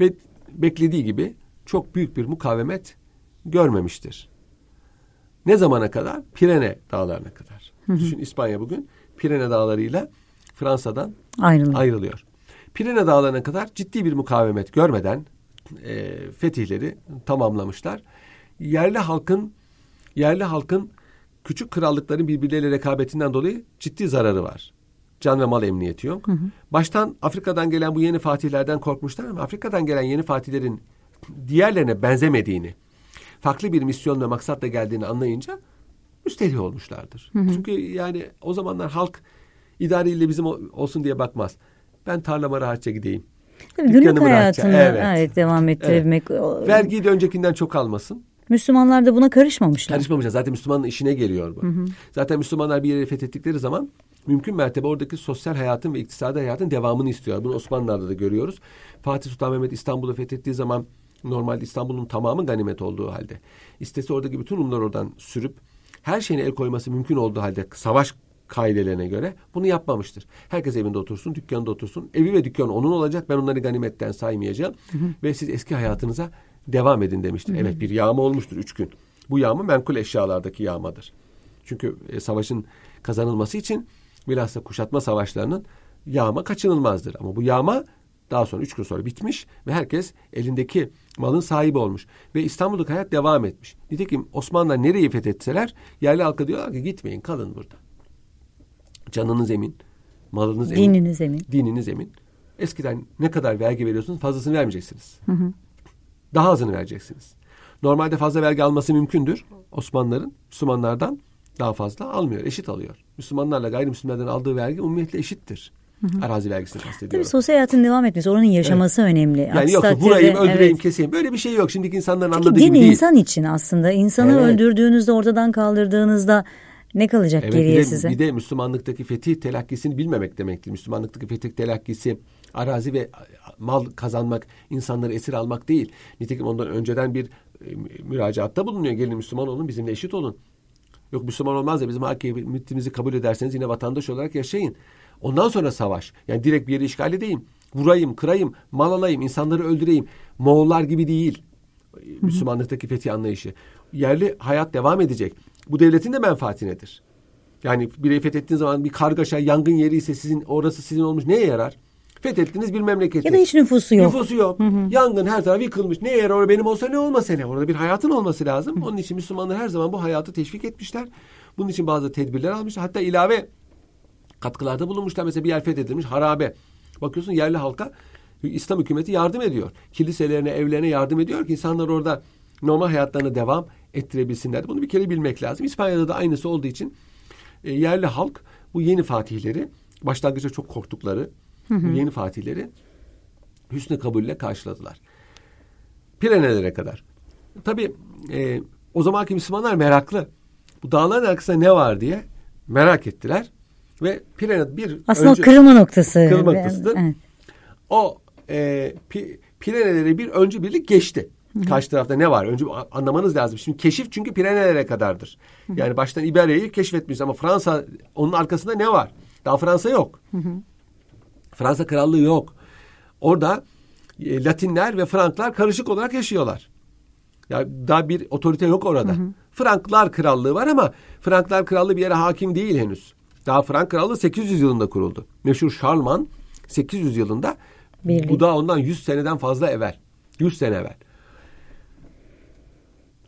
Ve beklediği gibi çok büyük bir mukavemet görmemiştir. Ne zamana kadar? Pirene dağlarına kadar. Hı hı. Düşün İspanya bugün Pirene dağlarıyla Fransa'dan Ayrılıyor. ayrılıyor. Pirene dağlarına kadar ciddi bir mukavemet görmeden e, fetihleri tamamlamışlar. Yerli halkın yerli halkın küçük krallıkların birbirleriyle rekabetinden dolayı ciddi zararı var. Can ve mal emniyeti yok. Hı hı. Baştan Afrika'dan gelen bu yeni fatihlerden korkmuşlar ama Afrika'dan gelen yeni fatihlerin diğerlerine benzemediğini, farklı bir misyon ve maksatla geldiğini anlayınca müstehli olmuşlardır. Hı hı. Çünkü yani o zamanlar halk idariyle bizim olsun diye bakmaz. Ben tarlama rahatça gideyim. Tabii günlük hayatını evet. evet, devam ettirebilmek. Evet. Vergiyi de öncekinden çok almasın. Müslümanlar da buna karışmamışlar. Karışmamışlar. Zaten Müslümanın işine geliyor bu. Hı hı. Zaten Müslümanlar bir yeri fethettikleri zaman mümkün mertebe oradaki sosyal hayatın ve iktisadi hayatın devamını istiyor. Bunu Osmanlılar'da da görüyoruz. Fatih Sultan Mehmet İstanbul'u fethettiği zaman normalde İstanbul'un tamamı ganimet olduğu halde istese oradaki bütün Rumlar oradan sürüp her şeyine el koyması mümkün olduğu halde savaş kaidelerine göre bunu yapmamıştır. Herkes evinde otursun, dükkanında otursun. Evi ve dükkanı onun olacak. Ben onları ganimetten saymayacağım. Hı hı. Ve siz eski hayatınıza devam edin demiştir. Hı hı. Evet bir yağma olmuştur üç gün. Bu yağma menkul eşyalardaki yağmadır. Çünkü e, savaşın kazanılması için bilhassa kuşatma savaşlarının yağma kaçınılmazdır. Ama bu yağma daha sonra üç gün sonra bitmiş ve herkes elindeki malın sahibi olmuş. Ve İstanbul'daki hayat devam etmiş. Nitekim Osmanlılar nereyi fethetseler yerli halka diyorlar ki gitmeyin kalın burada. Canınız emin, malınız emin. Dininiz emin. Dininiz emin. Eskiden ne kadar vergi veriyorsunuz fazlasını vermeyeceksiniz. Hı hı. Daha azını vereceksiniz. Normalde fazla vergi alması mümkündür. Osmanlıların Müslümanlardan daha fazla almıyor. Eşit alıyor. Müslümanlarla gayrimüslimlerden aldığı vergi umumiyetle eşittir. Hı hı. Arazi vergisini kastediyorum. Tabii sosyal hayatın devam etmesi, oranın yaşaması evet. önemli. Yani Aksi yoksa vurayım, öldüreyim, evet. keseyim. Böyle bir şey yok. Şimdiki insanların Çünkü anladığı gibi değil. insan için aslında. İnsanı evet. öldürdüğünüzde, ortadan kaldırdığınızda ne kalacak evet, geriye bir de, size? Bir de Müslümanlıktaki fetih telakkisini bilmemek demektir. Müslümanlıktaki fetih telakkisi arazi ve mal kazanmak, insanları esir almak değil. Nitekim ondan önceden bir e, müracaatta bulunuyor. Gelin Müslüman olun, bizimle eşit olun. Yok Müslüman olmaz da bizim hakimiyetimizi kabul ederseniz yine vatandaş olarak yaşayın. Ondan sonra savaş. Yani direkt bir yeri işgal edeyim. Vurayım, kırayım, mal alayım, insanları öldüreyim. Moğollar gibi değil. Müslümanlıktaki fetih anlayışı. Yerli hayat devam edecek. Bu devletin de menfaati nedir? Yani bir fethettiğiniz zaman bir kargaşa, yangın yeri ise sizin orası sizin olmuş neye yarar? Fethettiğiniz bir memleketi. Ya da hiç nüfusu yok. Nüfusu yok. Hı hı. Yangın her taraf yıkılmış. Neye yarar? Benim olsa ne olmasa ne? Orada bir hayatın olması lazım. Hı. Onun için Müslümanlar her zaman bu hayatı teşvik etmişler. Bunun için bazı tedbirler almışlar. Hatta ilave katkılarda bulunmuşlar. Mesela bir yer fethedilmiş harabe. Bakıyorsun yerli halka İslam hükümeti yardım ediyor. Kiliselerine, evlerine yardım ediyor ki insanlar orada normal hayatlarına devam ettirebilsinler. Bunu bir kere bilmek lazım. İspanya'da da aynısı olduğu için e, yerli halk bu yeni fatihleri başlangıçta çok korktukları hı hı. yeni fatihleri hüsnü kabulle karşıladılar. Pirenelere kadar. Tabi e, o zamanki Müslümanlar meraklı. Bu dağların arkasında ne var diye merak ettiler. Ve Pirene bir Aslında önce, kırılma noktası. Kırılma noktasıdır. Evet. O e, pi, Pireneleri bir öncü birlik geçti. Hı-hı. Karşı tarafta ne var? Önce anlamanız lazım. Şimdi keşif çünkü Pirenelere kadardır. Hı-hı. Yani baştan İberya'yı keşfetmiş ama Fransa onun arkasında ne var? Daha Fransa yok. Hı-hı. Fransa krallığı yok. Orada e, Latinler ve Franklar karışık olarak yaşıyorlar. Ya yani daha bir otorite yok orada. Hı hı. Franklar krallığı var ama Franklar krallığı bir yere hakim değil henüz. Daha Frank krallığı 800 yılında kuruldu. Meşhur Şarlman 800 yılında Birlik. bu da ondan 100 seneden fazla evvel. 100 sene evvel.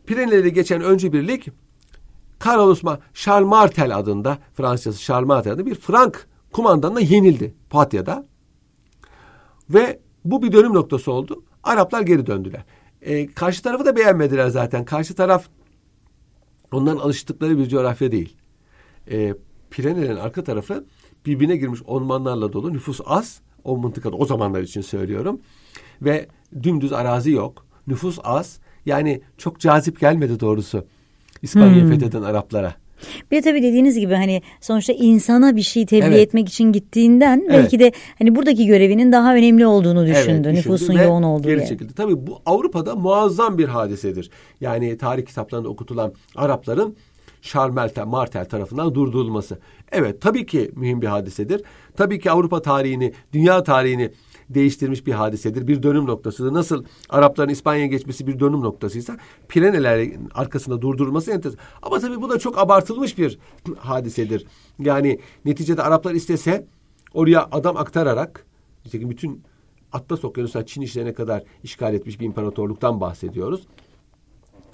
Pireneleri geçen önce birlik Karl Osman Charles Martel adında Fransızcası Charles Martel adında bir Frank kumandanına yenildi Patya'da. Ve bu bir dönüm noktası oldu. Araplar geri döndüler. E, karşı tarafı da beğenmediler zaten. Karşı taraf onların alıştıkları bir coğrafya değil. E, Pirenelerin arka tarafı birbirine girmiş ormanlarla dolu. Nüfus az. O mıntıkada o zamanlar için söylüyorum. Ve dümdüz arazi yok. Nüfus az. Yani çok cazip gelmedi doğrusu İspanya'yı hmm. fetheden Araplara. Bir de tabii dediğiniz gibi hani sonuçta insana bir şey tebliğ evet. etmek için gittiğinden evet. belki de hani buradaki görevinin daha önemli olduğunu düşündü. Evet, Nüfusun yoğun olduğu geri çekildi. Tabii bu Avrupa'da muazzam bir hadisedir. Yani tarih kitaplarında okutulan Arapların Charles Martel tarafından durdurulması. Evet tabii ki mühim bir hadisedir. Tabii ki Avrupa tarihini, dünya tarihini değiştirmiş bir hadisedir. Bir dönüm noktasıdır. Nasıl Arapların İspanya'ya geçmesi bir dönüm noktasıysa Pirenelerin arkasında durdurulması enteresan. Ama tabii bu da çok abartılmış bir hadisedir. Yani neticede Araplar istese oraya adam aktararak bütün Atlas Okyanusu'na Çin işlerine kadar işgal etmiş bir imparatorluktan bahsediyoruz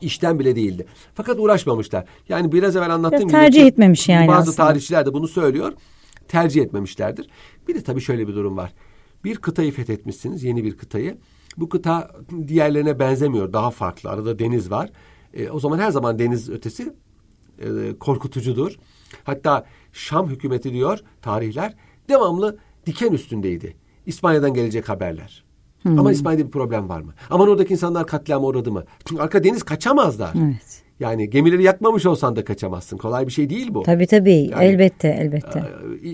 işten bile değildi. Fakat uğraşmamışlar. Yani biraz evvel anlattığım gibi tercih etmemiş yani bazı aslında. tarihçiler de bunu söylüyor. Tercih etmemişlerdir. Bir de tabii şöyle bir durum var. Bir kıtayı fethetmişsiniz, yeni bir kıtayı. Bu kıta diğerlerine benzemiyor, daha farklı. Arada deniz var. E, o zaman her zaman deniz ötesi e, korkutucudur. Hatta Şam hükümeti diyor tarihler devamlı diken üstündeydi. İspanya'dan gelecek haberler. Hmm. Ama İspanya'da bir problem var mı? Ama oradaki insanlar katliama uğradı mı? Çünkü arka deniz kaçamazlar. Evet. Yani gemileri yakmamış olsan da kaçamazsın. Kolay bir şey değil bu. Tabii tabii. Yani, elbette elbette. E,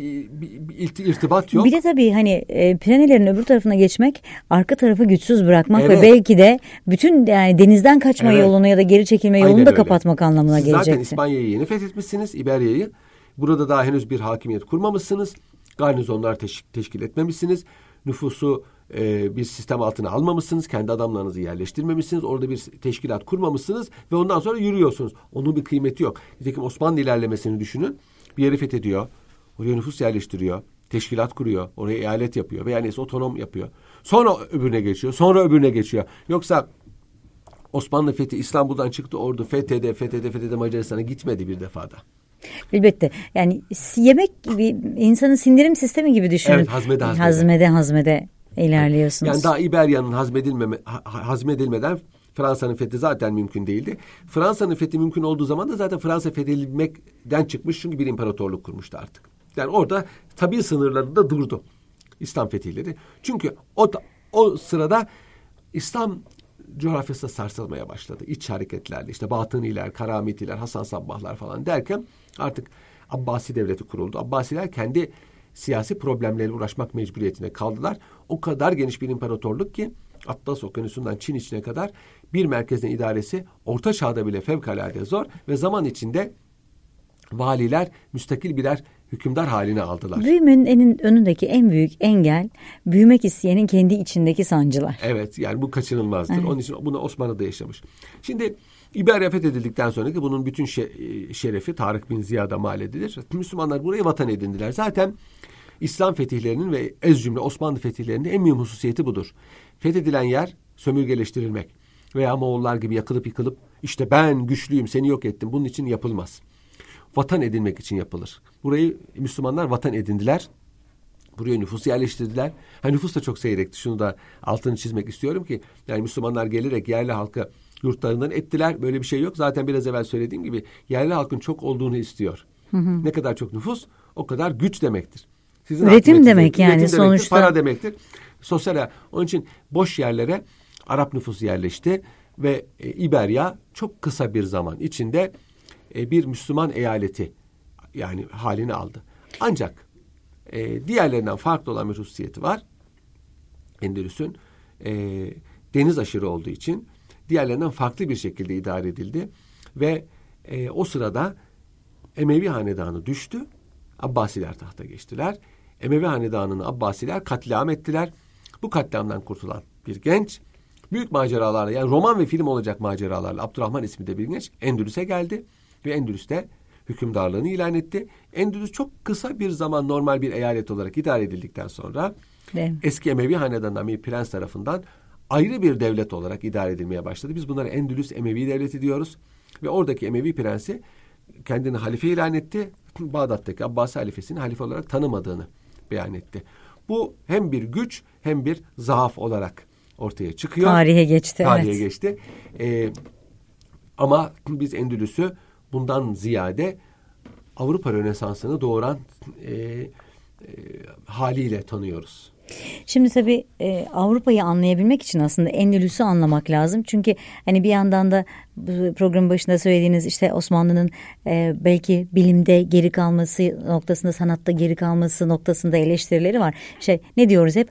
irtibat yok. Bir de tabii hani e, planelerin öbür tarafına geçmek arka tarafı güçsüz bırakmak evet. ve belki de bütün yani denizden kaçma evet. yolunu ya da geri çekilme Aynen yolunu da öyle. kapatmak anlamına Siz gelecekti. Zaten İspanya'yı yeni fethetmişsiniz. İberya'yı. Burada daha henüz bir hakimiyet kurmamışsınız. Garnizonlar teş- teşkil etmemişsiniz. Nüfusu e, bir sistem altına almamışsınız. Kendi adamlarınızı yerleştirmemişsiniz. Orada bir teşkilat kurmamışsınız ve ondan sonra yürüyorsunuz. Onun bir kıymeti yok. Nitekim Osmanlı ilerlemesini düşünün. Bir yeri fethediyor. Oraya nüfus yerleştiriyor. Teşkilat kuruyor. Oraya eyalet yapıyor. Veya neyse otonom yapıyor. Sonra öbürüne geçiyor. Sonra öbürüne geçiyor. Yoksa Osmanlı fethi İstanbul'dan çıktı ordu fethede fethede fethede Macaristan'a gitmedi bir defada. Elbette. Yani yemek gibi insanın sindirim sistemi gibi düşünün. Evet hazmede hazmede. Hazmede hazmede ilerliyorsunuz. Yani daha İberya'nın hazmedilmeme, hazmedilmeden Fransa'nın fethi zaten mümkün değildi. Fransa'nın fethi mümkün olduğu zaman da zaten Fransa fethedilmekten çıkmış çünkü bir imparatorluk kurmuştu artık. Yani orada tabi sınırlarında durdu İslam fetihleri. Çünkü o o sırada İslam coğrafyası da sarsılmaya başladı. İç hareketlerle işte Batıniler, Karamitiler, Hasan Sabbahlar falan derken artık Abbasi devleti kuruldu. Abbasiler kendi siyasi problemlerle uğraşmak mecburiyetine kaldılar. O kadar geniş bir imparatorluk ki Atlas Okyanusu'ndan Çin içine kadar bir merkezin idaresi orta çağda bile fevkalade zor ve zaman içinde valiler müstakil birer hükümdar haline aldılar. Büyümenin en önündeki en büyük engel büyümek isteyenin kendi içindeki sancılar. Evet yani bu kaçınılmazdır. Evet. Onun için bunu Osmanlı'da yaşamış. Şimdi İberya fethedildikten sonra ki bunun bütün şerefi Tarık bin Ziyad'a mal edilir. Müslümanlar burayı vatan edindiler. Zaten İslam fetihlerinin ve ez cümle Osmanlı fetihlerinin en mühim hususiyeti budur. Fethedilen yer sömürgeleştirilmek veya Moğollar gibi yakılıp yıkılıp işte ben güçlüyüm seni yok ettim bunun için yapılmaz. Vatan edinmek için yapılır. Burayı Müslümanlar vatan edindiler. Buraya nüfus yerleştirdiler. Ha nüfus da çok seyrekti. Şunu da altını çizmek istiyorum ki yani Müslümanlar gelerek yerli halkı yurtlarından ettiler. Böyle bir şey yok. Zaten biraz evvel söylediğim gibi yerli halkın çok olduğunu istiyor. Hı hı. Ne kadar çok nüfus o kadar güç demektir. Sizin üretim demek yani üretim sonuçta. Demektir, para demektir. Sosyal onun için boş yerlere Arap nüfusu yerleşti ve e, İberya çok kısa bir zaman içinde e, bir Müslüman eyaleti yani halini aldı. Ancak e, diğerlerinden farklı olan bir hususiyeti var. Endülüs'ün e, deniz aşırı olduğu için diğerlerinden farklı bir şekilde idare edildi ve e, o sırada Emevi hanedanı düştü. Abbasiler tahta geçtiler. Emevi Hanedanı'nı Abbasiler katliam ettiler. Bu katliamdan kurtulan bir genç büyük maceralarla yani roman ve film olacak maceralarla Abdurrahman ismi de bir genç Endülüs'e geldi ve Endülüs'te hükümdarlığını ilan etti. Endülüs çok kısa bir zaman normal bir eyalet olarak idare edildikten sonra eski Emevi Hanedanı'ndan bir prens tarafından ayrı bir devlet olarak idare edilmeye başladı. Biz bunlara Endülüs Emevi Devleti diyoruz. Ve oradaki Emevi prensi kendini halife ilan etti. Bağdat'taki Abbasi halifesini halife olarak tanımadığını beyan etti. Bu hem bir güç hem bir zaaf olarak ortaya çıkıyor. Tarihe geçti. Tarihe evet. geçti. Ee, ama biz Endülüs'ü bundan ziyade Avrupa Rönesansı'nı doğuran e, e, haliyle tanıyoruz. Şimdi tabii e, Avrupa'yı anlayabilmek için aslında Endülüs'ü anlamak lazım. Çünkü hani bir yandan da programın başında söylediğiniz işte Osmanlı'nın e, belki bilimde geri kalması noktasında sanatta geri kalması noktasında eleştirileri var. Şey ne diyoruz hep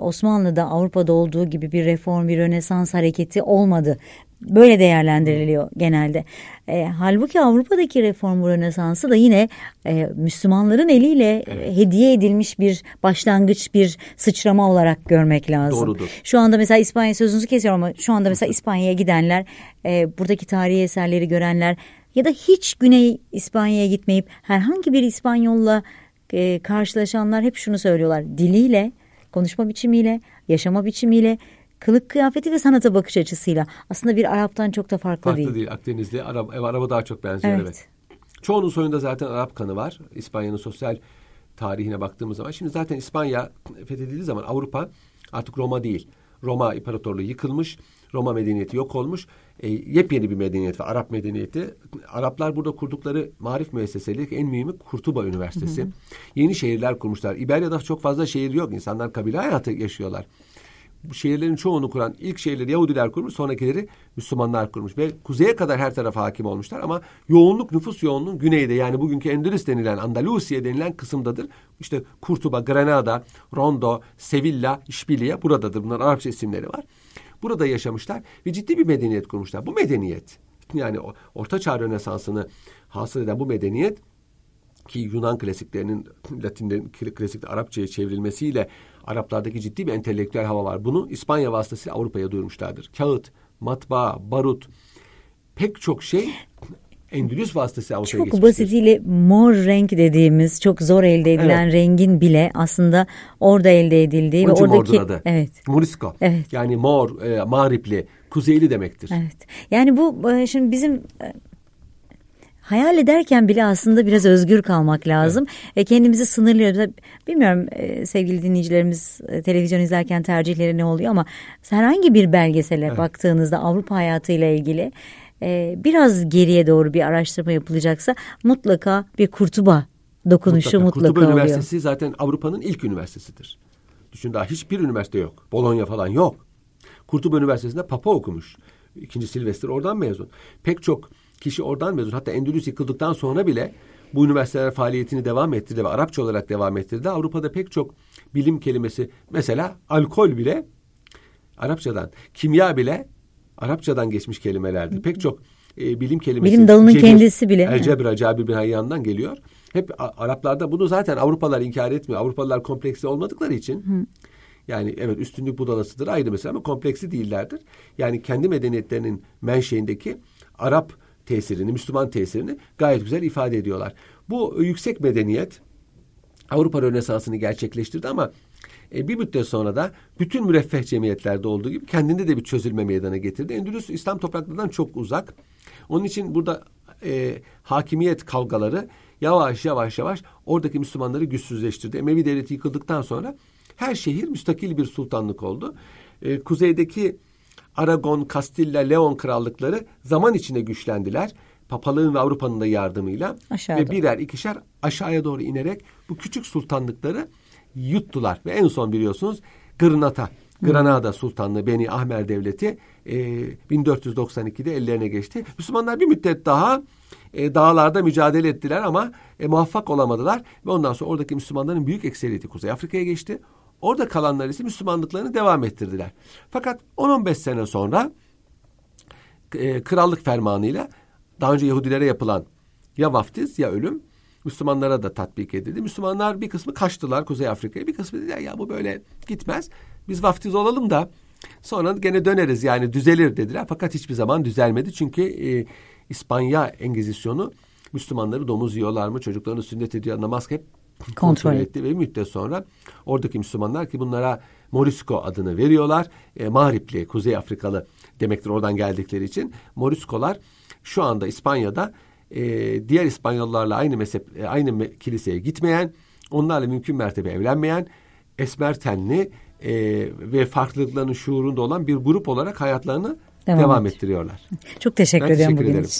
Osmanlı'da Avrupa'da olduğu gibi bir reform bir rönesans hareketi olmadı. Böyle değerlendiriliyor genelde. E, halbuki Avrupa'daki reform rönesansı da yine e, Müslümanların eliyle Evet. hediye edilmiş bir başlangıç, bir sıçrama olarak görmek lazım. Doğrudur. Şu anda mesela İspanya sözünüzü kesiyorum ama şu anda mesela İspanya'ya gidenler, e, buradaki tarihi eserleri görenler ya da hiç Güney İspanya'ya gitmeyip herhangi bir İspanyolla e, karşılaşanlar hep şunu söylüyorlar. Diliyle, konuşma biçimiyle, yaşama biçimiyle, kılık kıyafeti ve sanata bakış açısıyla aslında bir Arap'tan çok da farklı, Farklı değil. değil. Akdenizli. Arap, ev araba daha çok benziyor evet. Evet. Çoğunun soyunda zaten Arap kanı var. İspanya'nın sosyal tarihine baktığımız zaman. Şimdi zaten İspanya fethedildiği zaman Avrupa artık Roma değil. Roma İmparatorluğu yıkılmış. Roma medeniyeti yok olmuş. E, yepyeni bir medeniyet var. Arap medeniyeti. Araplar burada kurdukları marif müesseseleri en mühimi Kurtuba Üniversitesi. Yeni şehirler kurmuşlar. İberya'da çok fazla şehir yok. İnsanlar kabile hayatı yaşıyorlar bu şehirlerin çoğunu kuran ilk şehirleri Yahudiler kurmuş, sonrakileri Müslümanlar kurmuş ve kuzeye kadar her tarafa hakim olmuşlar ama yoğunluk nüfus yoğunluğu güneyde yani bugünkü Endülüs denilen Andalusiye denilen kısımdadır. İşte Kurtuba, Granada, Rondo, Sevilla, İşbiliye buradadır. Bunlar Arapça isimleri var. Burada yaşamışlar ve ciddi bir medeniyet kurmuşlar. Bu medeniyet yani Orta Çağ Rönesansı'nı hasıl eden bu medeniyet ki Yunan klasiklerinin Latinlerin klasik Arapçaya çevrilmesiyle Araplardaki ciddi bir entelektüel hava var. Bunu İspanya vasıtasıyla Avrupa'ya duyurmuşlardır. Kağıt, matbaa, barut pek çok şey Endülüs vasıtasıyla Avrupa'ya Çok basitiyle mor renk dediğimiz çok zor elde edilen Evet. rengin bile aslında orada elde edildiği Onun ve oradaki adı. evet Morisco. Evet. Yani mor, e, mağripli, kuzeyli demektir. Evet. Yani bu e, şimdi bizim e, hayal ederken bile aslında biraz özgür kalmak lazım. E, kendimizi sınırlıyoruz. Bilmiyorum e, sevgili dinleyicilerimiz e, televizyon izlerken tercihleri ne oluyor ama herhangi bir belgesele baktığınızda Avrupa hayatıyla ilgili e, biraz geriye doğru bir araştırma yapılacaksa mutlaka bir kurtuba dokunuşu mutlaka, Kurtuba oluyor. Üniversitesi zaten Avrupa'nın ilk üniversitesidir. Düşün daha hiçbir üniversite yok. Bologna falan yok. Kurtuba Üniversitesi'nde Papa okumuş. İkinci Silvester oradan mezun. Pek çok kişi oradan mezun. Hatta Endülüs yıkıldıktan sonra bile bu üniversiteler faaliyetini devam ettirdi ve Arapça olarak devam ettirdi. Avrupa'da pek çok bilim kelimesi mesela alkol bile Arapçadan, kimya bile Arapçadan geçmiş kelimelerdir. Pek çok e, bilim kelimesi. Bilim dalının cebir, kendisi bile. Elcebra, Cabir bin Hayyan'dan geliyor. Hep Araplarda bunu zaten Avrupalılar inkar etmiyor. Avrupalılar kompleksi olmadıkları için. Yani evet üstünlük budalasıdır ayrı mesela ama kompleksi değillerdir. Yani kendi medeniyetlerinin menşeindeki Arap tesirini, Müslüman tesirini gayet güzel ifade ediyorlar. Bu yüksek medeniyet Avrupa Rönesansı'nı gerçekleştirdi ama e, bir müddet sonra da bütün müreffeh cemiyetlerde olduğu gibi kendinde de bir çözülme meydana getirdi. Endülüs İslam topraklarından çok uzak. Onun için burada e, hakimiyet kavgaları yavaş yavaş yavaş oradaki Müslümanları güçsüzleştirdi. Emevi devleti yıkıldıktan sonra her şehir müstakil bir sultanlık oldu. E, kuzeydeki Aragon, Kastilla, Leon krallıkları zaman içinde güçlendiler. Papalığın ve Avrupa'nın da yardımıyla Aşağı ve doğru. birer ikişer aşağıya doğru inerek bu küçük sultanlıkları yuttular. Ve en son biliyorsunuz Granada, Granada Sultanlığı Beni Ahmer Devleti e, 1492'de ellerine geçti. Müslümanlar bir müddet daha e, dağlarda mücadele ettiler ama e, muvaffak olamadılar. Ve ondan sonra oradaki Müslümanların büyük ekseriyeti Kuzey Afrika'ya geçti. Orada kalanlar ise Müslümanlıklarını devam ettirdiler. Fakat 10-15 sene sonra e, krallık fermanıyla daha önce Yahudilere yapılan ya vaftiz ya ölüm Müslümanlara da tatbik edildi. Müslümanlar bir kısmı kaçtılar Kuzey Afrika'ya. Bir kısmı dediler ya bu böyle gitmez. Biz vaftiz olalım da sonra gene döneriz yani düzelir dediler. Fakat hiçbir zaman düzelmedi. Çünkü e, İspanya Engizisyonu Müslümanları domuz yiyorlar mı, çocuklarını sünnet ediyor, namaz hep kontrol, Kontrol etti. Ve bir müddet sonra oradaki Müslümanlar ki bunlara Morisco adını veriyorlar. E, Mağripli, Kuzey Afrikalı demektir oradan geldikleri için. Moriscolar şu anda İspanya'da e, diğer İspanyollarla aynı mezhep, e, aynı kiliseye gitmeyen, onlarla mümkün mertebe evlenmeyen, esmer tenli e, ve farklılıklarının şuurunda olan bir grup olarak hayatlarını Devam devam, ettiriyorlar. Çok teşekkür Ben ediyorum teşekkür bugün ederim. için.